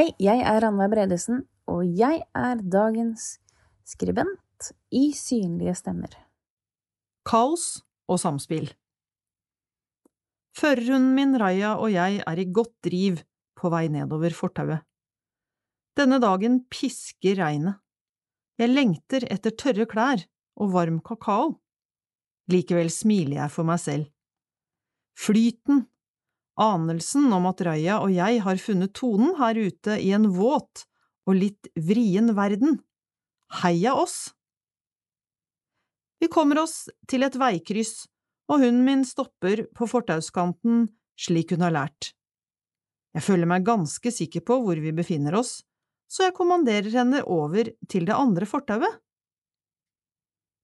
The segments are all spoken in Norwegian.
Hei, jeg er Ranveig Bredesen, og jeg er dagens skribent i Synlige stemmer. Kaos og samspill Førerhunden min Raja og jeg er i godt driv på vei nedover fortauet. Denne dagen pisker regnet. Jeg lengter etter tørre klær og varm kakao. Likevel smiler jeg for meg selv. Flyten, anelsen om at Raja og jeg har funnet tonen her ute i en våt og litt vrien verden. Heia oss! Vi kommer oss til et veikryss, og hunden min stopper på fortauskanten slik hun har lært. Jeg føler meg ganske sikker på hvor vi befinner oss, så jeg kommanderer henne over til det andre fortauet.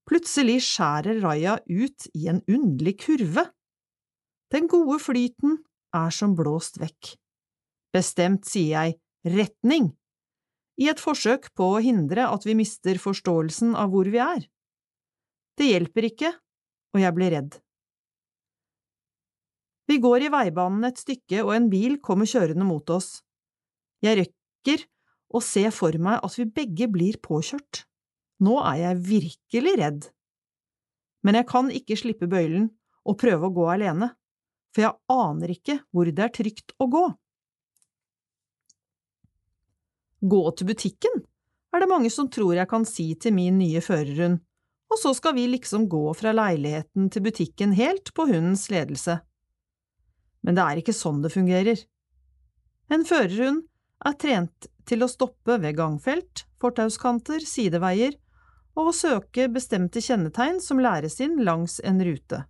Plutselig skjærer Raja ut i en underlig kurve. Den gode flyten er som blåst vekk. Bestemt sier jeg retning, i et forsøk på å hindre at vi mister forståelsen av hvor vi er. Det hjelper ikke, og jeg blir redd. Vi går i veibanen et stykke, og en bil kommer kjørende mot oss. Jeg røkker å se for meg at vi begge blir påkjørt. Nå er jeg virkelig redd. Men jeg kan ikke slippe bøylen og prøve å gå alene, for jeg aner ikke hvor det er trygt å gå. Gå til butikken, er det mange som tror jeg kan si til min nye førerhund, og så skal vi liksom gå fra leiligheten til butikken helt på hundens ledelse. Men det er ikke sånn det fungerer. En førerhund er trent til å stoppe ved gangfelt, fortauskanter, sideveier og å søke bestemte kjennetegn som læres inn langs en rute.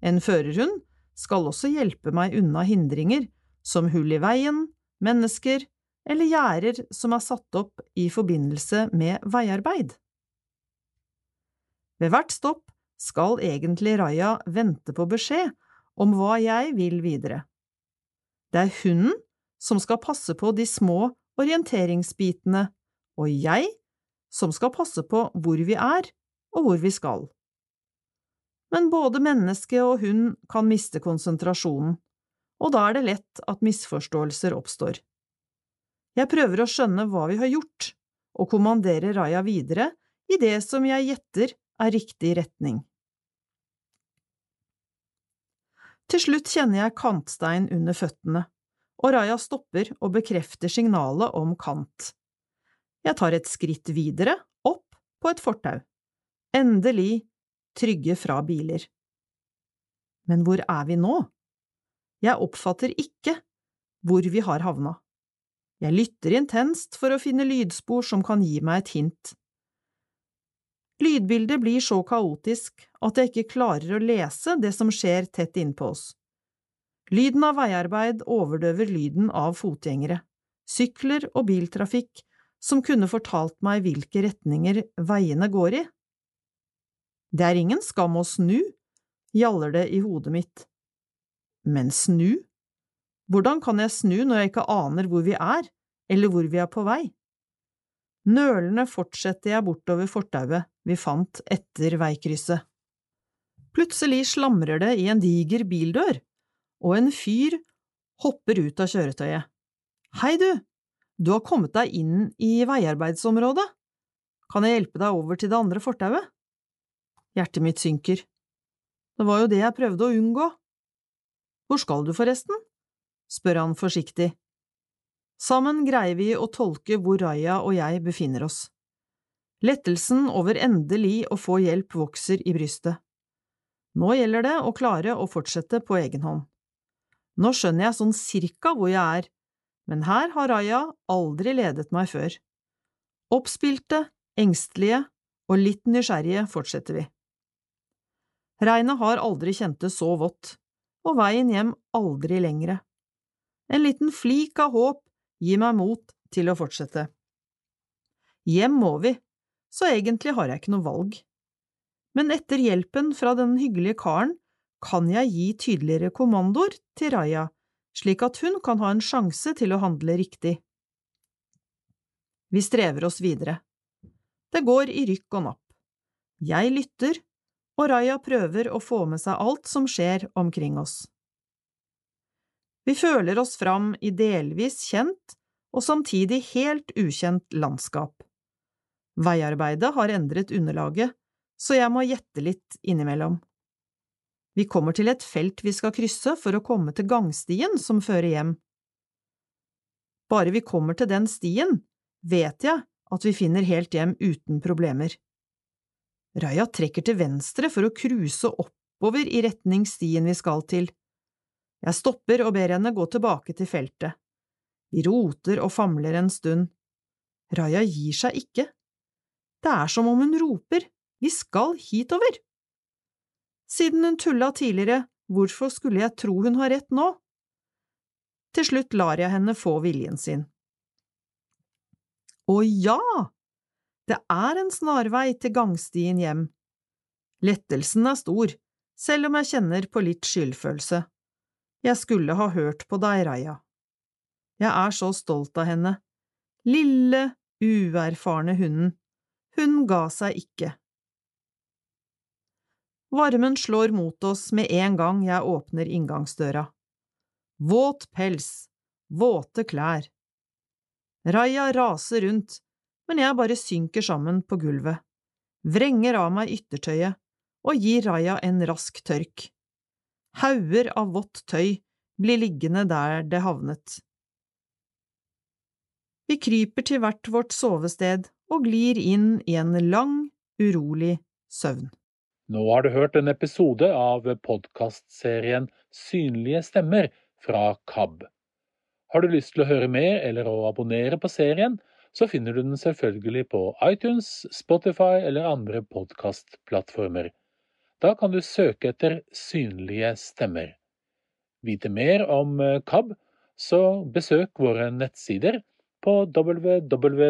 En førerhund skal også hjelpe meg unna hindringer som hull i veien, mennesker eller gjerder som er satt opp i forbindelse med veiarbeid. Ved hvert stopp skal egentlig Raja vente på beskjed om hva jeg vil videre. Det er hunden som skal passe på de små orienteringsbitene, og jeg som skal passe på hvor vi er og hvor vi skal. Men både menneske og hund kan miste konsentrasjonen, og da er det lett at misforståelser oppstår. Jeg prøver å skjønne hva vi har gjort, og kommanderer Raja videre i det som jeg gjetter er riktig retning. Til slutt kjenner jeg kantstein under føttene, og Raja stopper og bekrefter signalet om kant. Jeg tar et skritt videre, opp på et fortau. Endelig trygge fra biler. Men hvor er vi nå? Jeg oppfatter ikke hvor vi har havna. Jeg lytter intenst for å finne lydspor som kan gi meg et hint. Lydbildet blir så kaotisk at jeg ikke klarer å lese det som skjer tett innpå oss. Lyden av veiarbeid overdøver lyden av fotgjengere, sykler og biltrafikk som kunne fortalt meg hvilke retninger veiene går i. Det er ingen skam å snu, gjaller det i hodet mitt. Men snu? Hvordan kan jeg snu når jeg ikke aner hvor vi er, eller hvor vi er på vei? Nølende fortsetter jeg bortover fortauet vi fant etter veikrysset. Plutselig slamrer det i en diger bildør og en fyr hopper ut av kjøretøyet. Hei, du, du har kommet deg inn i veiarbeidsområdet. Kan jeg hjelpe deg over til det andre fortauet? Hjertet mitt synker. Det var jo det jeg prøvde å unngå. Hvor skal du forresten? spør han forsiktig. Sammen greier vi å tolke hvor Raja og jeg befinner oss. Lettelsen over endelig å få hjelp vokser i brystet. Nå gjelder det å klare å fortsette på egen hånd. Nå skjønner jeg sånn cirka hvor jeg er, men her har Raja aldri ledet meg før. Oppspilte, engstelige og litt nysgjerrige fortsetter vi. Regnet har aldri kjent det så vått, og veien hjem aldri lengre. En liten flik av håp gir meg mot til å fortsette. Hjem må vi, så egentlig har jeg ikke noe valg. Men etter hjelpen fra den hyggelige karen kan jeg gi tydeligere kommandoer til Raja, slik at hun kan ha en sjanse til å handle riktig. Vi strever oss videre. Det går i rykk og napp. Jeg lytter, og Raja prøver å få med seg alt som skjer omkring oss. Vi føler oss fram i delvis kjent og samtidig helt ukjent landskap. Veiarbeidet har endret underlaget, så jeg må gjette litt innimellom. Vi kommer til et felt vi skal krysse for å komme til gangstien som fører hjem. Bare vi kommer til den stien, vet jeg at vi finner helt hjem uten problemer. Raja trekker til venstre for å cruise oppover i retning stien vi skal til. Jeg stopper og ber henne gå tilbake til feltet. Vi roter og famler en stund. Raja gir seg ikke. Det er som om hun roper, vi skal hitover. Siden hun tulla tidligere, hvorfor skulle jeg tro hun har rett nå? Til slutt lar jeg henne få viljen sin. Å ja, det er en snarvei til gangstien hjem. Lettelsen er stor, selv om jeg kjenner på litt skyldfølelse. Jeg skulle ha hørt på deg, Raja. Jeg er så stolt av henne. Lille, uerfarne hunden. Hun ga seg ikke. Varmen slår mot oss med en gang jeg åpner inngangsdøra. Våt pels, våte klær. Raja raser rundt, men jeg bare synker sammen på gulvet, vrenger av meg yttertøyet og gir Raja en rask tørk. Hauger av vått tøy blir liggende der det havnet. Vi kryper til hvert vårt sovested og glir inn i en lang, urolig søvn. Nå har du hørt en episode av podkastserien Synlige stemmer fra KAB. Har du lyst til å høre mer eller å abonnere på serien, så finner du den selvfølgelig på iTunes, Spotify eller andre podkastplattformer. Da kan du søke etter Synlige stemmer. Vite mer om eh, KAB, så besøk våre nettsider på www.kab.no.